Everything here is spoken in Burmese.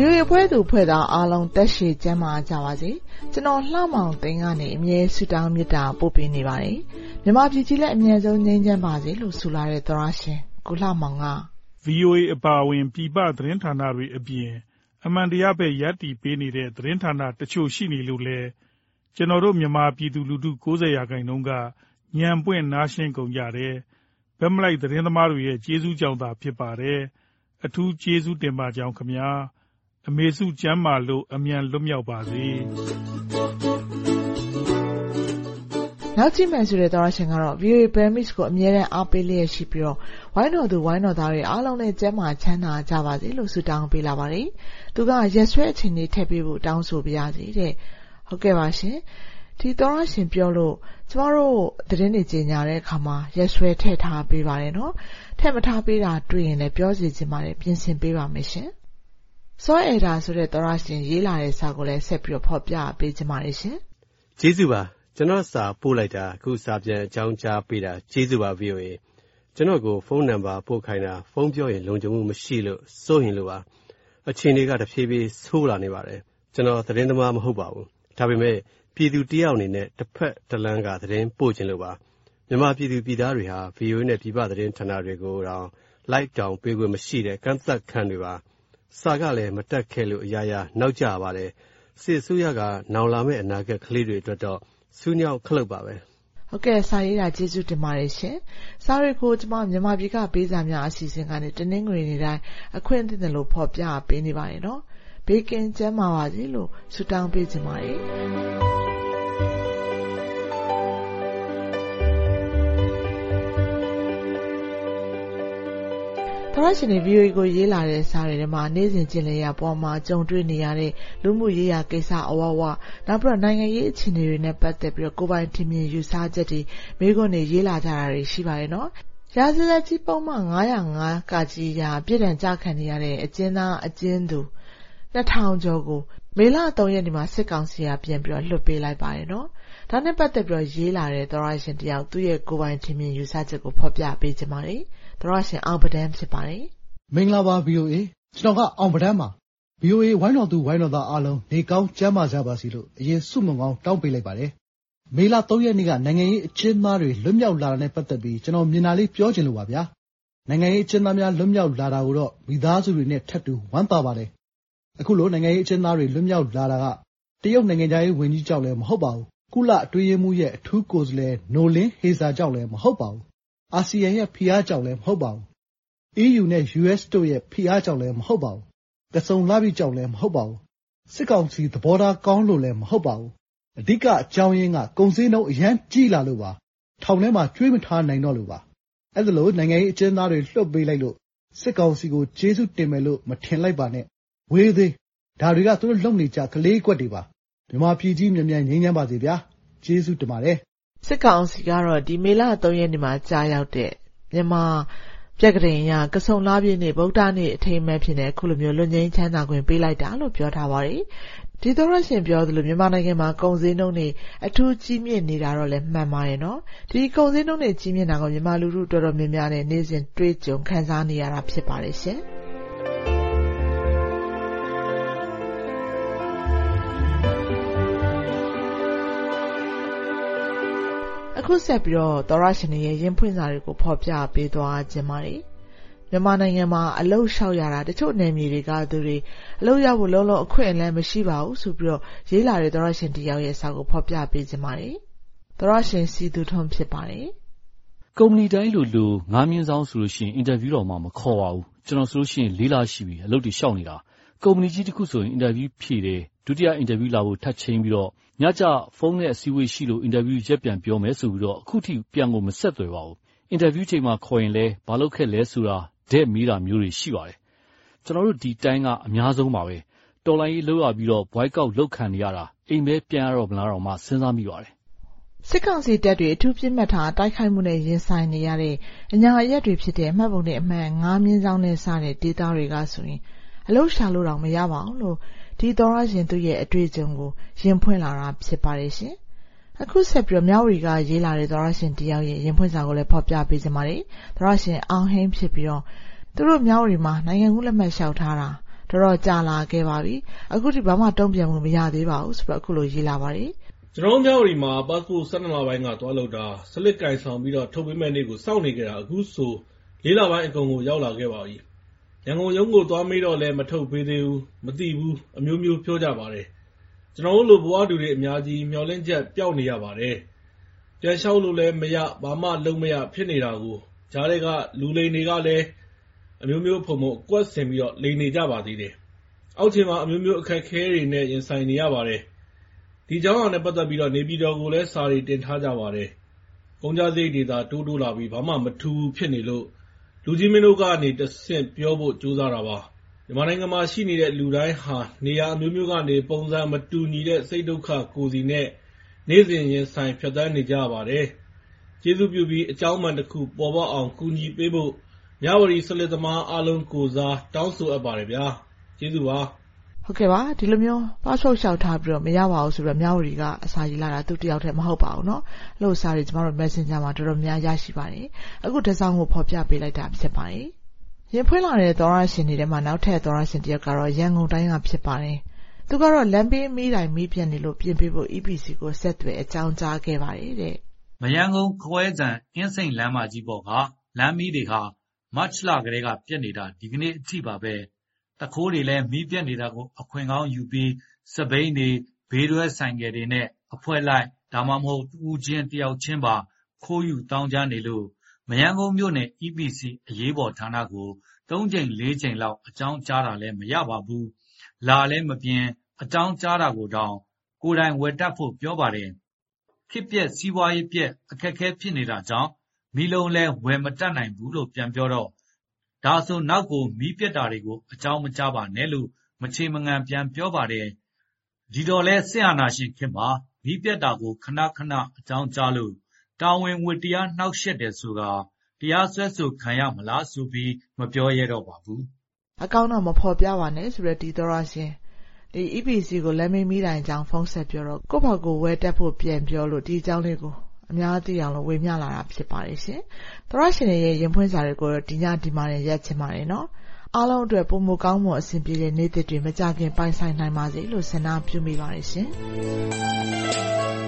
VOA ဖွဲ့သူဖွဲ့သားအားလုံးသက်ရှည်ကျန်းမာကြပါစေ။ကျွန်တော်လှမောင်သိန်းကနေအမြဲဆုတောင်းမေတ္တာပို့ပေးနေပါတယ်။မြန်မာပြည်ကြီးလည်းအမြဲဆုံးငြိမ်းချမ်းပါစေလို့ဆုလာတဲ့သောရရှင်ကိုလှမောင်က VOA အပါအဝင်ပြည်ပသတင်းဌာနတွေအပြင်အမှန်တရားဘက်ရပ်တည်ပေးနေတဲ့သတင်းဌာနတချို့ရှိနေလို့လည်းကျွန်တော်တို့မြန်မာပြည်သူလူထု၉၀ရာခိုင်နှုန်းကဉာဏ်ပွင့်နားရှင်းကုန်ကြတယ်။ဘက်မလိုက်သတင်းသမားတွေရဲ့ကျေးဇူးကြောင့်သာဖြစ်ပါတယ်။အထူးကျေးဇူးတင်ပါကြောင်းခင်ဗျာ။ အမေစု ကျန်းမာလို့ အမြန်လွတ်မြောက်ပါစေ။နောက်ကြည့်မယ်ဆိုတဲ့ သောရရှင်ကတော့ VOA Burmese ကို အမြဲတမ်း အားပေးလျက်ရှိပြီးတော့ဝိုင်းတော်သူ ဝိုင်းတော်သားတွေ အားလုံးနဲ့ကျန်းမာချမ်းသာကြပါစေလို့ ဆုတောင်းပေးလာပါတယ်။သူက ရက်ဆွဲအချိန်လေး ထည့်ပေးဖို့ တောင်းဆိုပါရစေတဲ့။ဟုတ်ကဲ့ပါရှင်။ဒီသောရရှင်ပြောလို့ ကျမတို့ သတင်းတွေ ကြေညာတဲ့အခါမှာ ရက်ဆွဲထည့်ထားပေးပါတယ်နော်။ထည့်မထားပေးတာ တွေ့ရင်လည်း ပြောစီချင်ပါတယ် ပြင်ဆင်ပေးပါမယ်ရှင်။ စောအဲဒါဆိုတဲ့သောရရှင်ရေးလာတဲ့စာကိုလည်းဆက်ပြီးတော့ဖော်ပြပေးချင်ပါတယ်ရှင်။ကျေးဇူးပါကျွန်တော်စာပို့လိုက်တာအခုစာပြန်အကြောင်းကြားပေးတာကျေးဇူးပါ VOA ကျွန်တော်ကိုဖုန်းနံပါတ်ပို့ခိုင်းတာဖုန်းပြောရင်လုံခြုံမှုမရှိလို့စိုးရင်လို့ပါအချိန်တွေကတဖြည်းဖြည်းဆိုးလာနေပါတယ်ကျွန်တော်သတင်းသမားမဟုတ်ပါဘူးဒါပေမဲ့ပြည်သူတယောက်အနေနဲ့တစ်ဖက်တစ်လမ်းကသတင်းပို့ခြင်းလို့ပါမြန်မာပြည်သူပြည်သားတွေဟာ VOA နဲ့ပြည်ပသတင်းဌာနတွေကိုတော့လိုက်တောင်ပေးခွင့်မရှိတဲ့ကန့်သက်ခံတွေပါ စာကလည်းမတက်ခဲ့လို့အရာရာနောက်ကျပါတယ်စစ်ဆိုးရကနောင်လာမယ့်အနာဂတ်ကလေးတွေအတွက်တော့ဆူးညောက်ခလုတ်ပါပဲဟုတ်ကဲ့စာရေးတာကျေးဇူးတင်ပါတယ်ရှင်စာတွေကိုကျွန်မမြန်မာပြည်ကပေးစာများအစီအစဉ်ကနေတနင်္ဂနွေနေ့တိုင်းအခွင့်အရေးလို့ဖော်ပြပေးနေပါတယ်နော်ဘေးကင်းကျန်းမာပါစေလို့ဆုတောင်းပေးချင်ပါတယ် သရရှင်တွေ VOA ကိုရေးလာတဲ့စာတွေထဲမှာနေ့စဉ်ကျင့်လည်ရပေါ်မှာကြုံတွေ့နေရတဲ့လူမှုရေးရာကိစ္စအဝဝနောက်ပြီးတော့နိုင်ငံရေးအခြေအနေတွေနဲ့ပတ်သက်ပြီးတော့ကိုပိုင်ထင်မြင်ယူဆချက်တွေမိခွန်းတွေရေးလာကြတာတွေရှိပါတယ်နော်။ရာဇသက်ကြီးပုံမှန်905ကကြီးရာပြည်ဒဏ်ကြခံနေရတဲ့အကျဉ်းသားအကျဉ်းသူ2000ကျော်ကိုမေလ3ရက်နေ့မှာစစ်ကောင်စီကပြန်ပြီးတော့လွှတ်ပေးလိုက်ပါတယ်နော်။ဒါနဲ့ပတ်သက်ပြီးတော့ရေးလာတဲ့သရရှင်တယောက်သူ့ရဲ့ကိုပိုင်ထင်မြင်ယူဆချက်ကိုဖော်ပြပေးချင်ပါတယ်။ သရရှင်အောင်ပဒန်းဖြစ်ပါတယ်။မင်္ဂလာပါ VOA ကျွန်တော်ကအောင်ပဒန်းပါ VOA ဝိုင်းတော်သူဝိုင်းတော်သားအားလုံးနေကောင်းကျန်းမာကြပါစေလို့အရင်ဆုမွန်ကောင်းတောင်းပေးလိုက်ပါတယ်။မေလ3ရက်နေ့ကနိုင်ငံရေးအကျဉ်းသားတွေလွတ်မြောက်လာတာနဲ့ပတ်သက်ပြီးကျွန်တော်မြင်တာလေးပြောချင်လို့ပါဗျာ။နိုင်ငံရေးအကျဉ်းသားများလွတ်မြောက်လာတာကိုတော့မိသားစုတွေနဲ့ထပ်တူဝမ်းသာပါတယ်။အခုလိုနိုင်ငံရေးအကျဉ်းသားတွေလွတ်မြောက်လာတာကတရုတ်နိုင်ငံခြားရေးဝန်ကြီးကြောင့်လည်းမဟုတ်ပါဘူး။ကုလအတွင်းရေးမှူးရဲ့အထူးကိုယ်စားလှယ်နိုလင်းဟေဇာကြောင့်လည်းမဟုတ်ပါဘူး အာဆီယံရဲ့ဖိအားကြောင့်လည်း မဟုတ်ပါဘူး။ EU နဲ့ US တို့ရဲ့ ဖိအားကြောင့်လည်း မဟုတ်ပါဘူး။ကစုံလဘိကြောင့်လည်း မဟုတ်ပါဘူး။စစ်ကောင်စီ သဘောထားကောင်းလို့လည်း မဟုတ်ပါဘူး။အဓိက အကြောင်းရင်းက ကုန်ဈေးနှုန်း အရမ်းကြီးလာလို့ပါ။ထောင်ထဲမှာ ကြွေးမထားနိုင်တော့လို့ပါ။အဲဒီလို နိုင်ငံရေးအကျဉ်းသားတွေ လွှတ်ပေးလိုက်လို့ စစ်ကောင်စီကို ကျေးဇူးတင်မယ်လို့ မထင်လိုက်ပါနဲ့။ဝေးသေး။ဒါတွေက သူတို့လုပ်နေကျ ကလေးကွက်တွေပါ။မြန်မာပြည်ကြီး မြန်မြန်ငြိမ်းချမ်းပါစေဗျာ။ကျေးဇူးတင်ပါတယ် စစ်ကောင်စီကတော့ ဒီမေလ3ရက်နေ့မှာကြာရောက်တဲ့ မြန်မာပြက္ခဒိန်ရကဆုံလပြည့်နေ့ ဗုဒ္ဓနေ့အထိမ်းအမှတ်ဖြစ်နေခုလိုမျိုး လွတ်ငင်းချမ်းသာခွင့် ပေးလိုက်တာလို့ ပြောထားပါတယ် ဒီသောရရှင်ပြောသလို မြန်မာနိုင်ငံမှာ ကုန်စည်နှုန်းတွေ အထူးကြီးမြင့်နေတာတော့လည်း မှန်ပါတယ်နော် ဒီကုန်စည်နှုန်းတွေ ကြီးမြင့်တာကမြန်မာလူထု တော်တော်များများနဲ့နေ့စဉ် တွေ့ကြုံခံစားနေရတာ ဖြစ်ပါတယ်ရှင် ခုဆက်ပြီးတော့သောရရှင်ရဲ့ရင်ဖွင့်စာတွေကိုဖော်ပြပေးသွားခြင်းပါတယ်မြန်မာနိုင်ငံမှာအလုတ်လျှောက်ရတာတချို့နယ်မြေတွေကသူတွေအလုတ်ရဖို့လုံးလုံးအခွင့်အလမ်းမရှိပါဘူးဆိုပြီးတော့ရေးလာတဲ့သောရရှင်တယောက်ရဲ့စာကိုဖော်ပြပေးခြင်းပါတယ်သောရရှင်စီသူထုံးဖြစ်ပါတယ်ကုမ္ပဏီတိုင်းလိုလိုငါးမြင့်ဆောင်ဆိုလို့ရှိရင်အင်တာဗျူးတော်မှမခေါ်ပါဘူးကျွန်တော်ဆိုလို့ရှိရင်လေးလရှိပြီအလုပ်တွေရှောက်နေတာ ကုမ္ပဏီကြီးတစ်ခုဆိုရင် အင်တာဗျူးဖြေတယ် ဒုတိယအင်တာဗျူးလာဖို့ ထပ်ချင်းပြီးတော့ ညကျ ဖုန်းနဲ့အစည်းအဝေးရှိလို့ အင်တာဗျူး ရက်ပြန်ပြောမယ်ဆိုပြီးတော့ အခုထိ ပြန်ကို မဆက်သွယ်ပါဘူး။အင်တာဗျူးချိန်မှာ ခေါ်ရင်လည်းဘာလုပ်ခဲ့လဲဆိုတာတဲ့မေးတာမျိုးတွေ ရှိပါတယ် ကျနော်တို့ ဒီတိုင်းက အများဆုံးပါပဲ။တော်လှန်ရေးလုပ်ရပြီးတော့ Boycott လုပ်ခံနေရတာ အိမ်ပဲပြန်ရတော့မလားတောင်မှစဉ်းစားမိပါတယ်။စစ်ကောင်စီတပ်တွေ အထူးပစ်မှတ်ထား တိုက်ခိုက်မှုနဲ့ ရင်ဆိုင်နေရတဲ့ အညာအရပ်တွေဖြစ်တဲ့ မှတ်ပုံတင်အမှတ်၅/နဲ့ စတဲ့ ဒေသတွေကဆိုရင် အလုပ်ရှာလို့တောင်မရပါဘူးလို့ဒီသောတရှင်သူ့ရဲ့အတွေ့အကြုံကိုရင်ဖွင့်လာတာဖြစ်ပါတယ်ရှင်။အခုဆက်ပြီးမြဝတီကရေးလာတဲ့သောတရှင်တယောက်ရဲ့ရင်ဖွင့်စာကိုလည်းဖော်ပြပေးချင်ပါတယ်။သောတရှင်အောင်ဟိန်းဖြစ်ပြီးတော့သူတို့မြဝတီမှာနိုင်ငံကူးလက်မှတ်လျှောက်ထားတာတော်တော်ကြာလာခဲ့ပါပြီ။အခုထိဘာမှတုံ့ပြန်မှုမရသေးပါဘူးဆိုပြီးအခုလိုရေးလာပါတယ်။ကျနော်တို့မြဝတီမှာပတ်စ်ပို့၁၂လပိုင်းကသွားလုပ်တာစလစ်ကိုင်ဆောင်ပြီးထုတ်ပေးမယ့်နေ့ကိုစောင့်နေခဲ့တာအခုဆိုလေးလပိုင်းအကုန်ကိုရောက်လာခဲ့ပါပြီ။ ရန်ကုန်ရုံးကို သွားမေးတော့လည်း မထုတ်ပေးသေးဘူး၊မသိဘူး အမျိုးမျိုး ပြောကြပါတယ်။ကျနော်တို့လို ဘဝတူတွေ အများကြီး မျှော်လင့်ချက် ပျောက်နေရပါတယ်။ပြန်လျှောက်လို့လည်းမရ၊ဘာမှလုပ်မရ ဖြစ်နေတာကို။ကြားထဲက လူလိမ်တွေကလည်း အမျိုးမျိုးဖုံဖုံ အကွက်ဆင်ပြီး လိမ်နေကြပါသေးတယ်။အောက်ခြေမှာ အမျိုးမျိုး အခက်အခဲတွေနဲ့ ရင်ဆိုင်နေရပါတယ်။ဒီအကြောင်းအရာနဲ့ ပတ်သက်ပြီး နေပြည်တော်ကိုလည်း စာတွေတင်ထားကြပါတယ်။ကုန်ကျစရိတ်တွေသာ တိုးတိုးလာပြီး ဘာမှမထူးဘူး ဖြစ်နေလို့ လူကြီးမင်းတို့ကနေတဆင့် ပြောဖို့ ကြိုးစားတာပါ။မြန်မာနိုင်ငံမှာရှိနေတဲ့ လူတိုင်းဟာ နေရာအမျိုးမျိုးကနေ ပုံစံမတူညီတဲ့ စိတ်ဒုက္ခကိုယ်စီနဲ့ နေ့စဉ်ရင်ဆိုင် ဖြတ်သန်းနေကြရပါတယ်။ကျေးဇူးပြုပြီး အကြောင်းမှန်တခု ပေါ်ပေါက်အောင် ကူညီပေးဖို့ မြဝတီစလစ်သမားအားလုံးကိုယ်စား တောင်းဆိုအပ်ပါတယ်ဗျာ။ကျေးဇူးပါ။ ဟုတ်ကဲ့ပါ။ဒီလိုမျိုးပတ်စ်ပို့လျှောက်ထားပြီးမရပါဘူးဆိုပြီးမြဝတီကအစာရေးလာတာသူတယောက်တည်းမဟုတ်ပါဘူးနော်။အဲလိုစာတွေကျမတို့ Messenger မှာတော်တော်များများရရှိပါတယ်။အခုတစောင်ကိုဖော်ပြပေးလိုက်တာဖြစ်ပါတယ်။ရင်ဖွင့်လာတဲ့သောတရှင်တွေထဲမှာနောက်ထပ်သောတရှင်တယောက်ကတော့ရန်ကုန်တိုင်းကဖြစ်ပါတယ်။သူကတော့လမ်းဘေးမီးတိုင်မီးပျက်နေလို့ပြင်ပေးဖို့ EPC ကိုဆက်သွယ်အကြောင်းကြားခဲ့ပါတယ်တဲ့။မရမ်းကုန်း-ခွဲခြံ-အင်းစိန်လမ်းမကြီးပေါ်ကလမ်းမီးတွေဟာမတ်လကတည်းကပျက်နေတာဒီကနေ့အထိပါပဲ။ သူခိုးတွေလည်းမီးပျက်နေတာကို အခွင့်ကောင်းယူပြီး စက်ဘီးတွေ၊ဘေးတွဲဆိုင်ကယ်တွေနဲ့ အဖွဲ့လိုက် ဒါမှမဟုတ် တဦးချင်း တယောက်ချင်းပါ ခိုးယူသောင်းကျန်းနေလို့ မရမ်းကုန်းမြို့နယ် EPC အရေးပေါ်ဌာနကိုသုံးကြိမ်လေးကြိမ်လောက် အကြောင်းကြားတာလည်း မရပါဘူး။လာလည်းမပြင်၊အကြောင်းကြားတာကိုတောင် ကိုယ်တိုင်ဝယ်တတ်ဖို့ ပြောပါတယ်။ခေတ်ပျက် စီးပွားရေးပျက် အခက်အခဲ ဖြစ်နေတာကြောင့် မီးလုံးလည်း ဝယ်မတတ်နိုင်ဘူးလို့ ပြန်ပြောတော့ ဒါဆိုနောက်ကိုမီးပျက်တာတွေကို အကြောင်းမကြားပါနဲ့လို့မချေမငံပြန်ပြောပါတယ်။ဒီတော့လည်းစစ်အာဏာရှင်ခေတ်မှာမီးပျက်တာကိုခဏခဏအကြောင်းကြားလို့တာဝန်ဝတ္တရားနှောင့်ယှက်တယ်ဆိုကာတရားစွဲဆိုခံရမလားဆိုပြီးမပြောရဲတော့ပါဘူး။အကောင့်တော့မဖော်ပြပါနဲ့ဆိုတဲ့ဒီသောတရှင်။ EPC ကိုလမ်းဘေးမီးတိုင်အကြောင်းဖုန်းဆက်ပြောတော့ကိုယ့်ဘာကိုယ်ဝယ်တတ်ဖို့ပြန်ပြောလို့ဒီအကြောင်းလေးကို အများသိအောင်ဝေမျှလာတာဖြစ်ပါတယ်ရှင်။သောတရှင်တွေရဲ့ရင်ဖွင့်စာတွေကိုတော့ဒီညဒီမှာတင်ရပ်ချင်ပါတယ်နော်။အားလုံးအတွက်ပိုမိုကောင်းမွန်အဆင်ပြေတဲ့နေ့သစ်တွေမကြာခင်ပိုင်ဆိုင်နိုင်ပါစေလို့ဆန္ဒပြုမိပါတယ်ရှင်။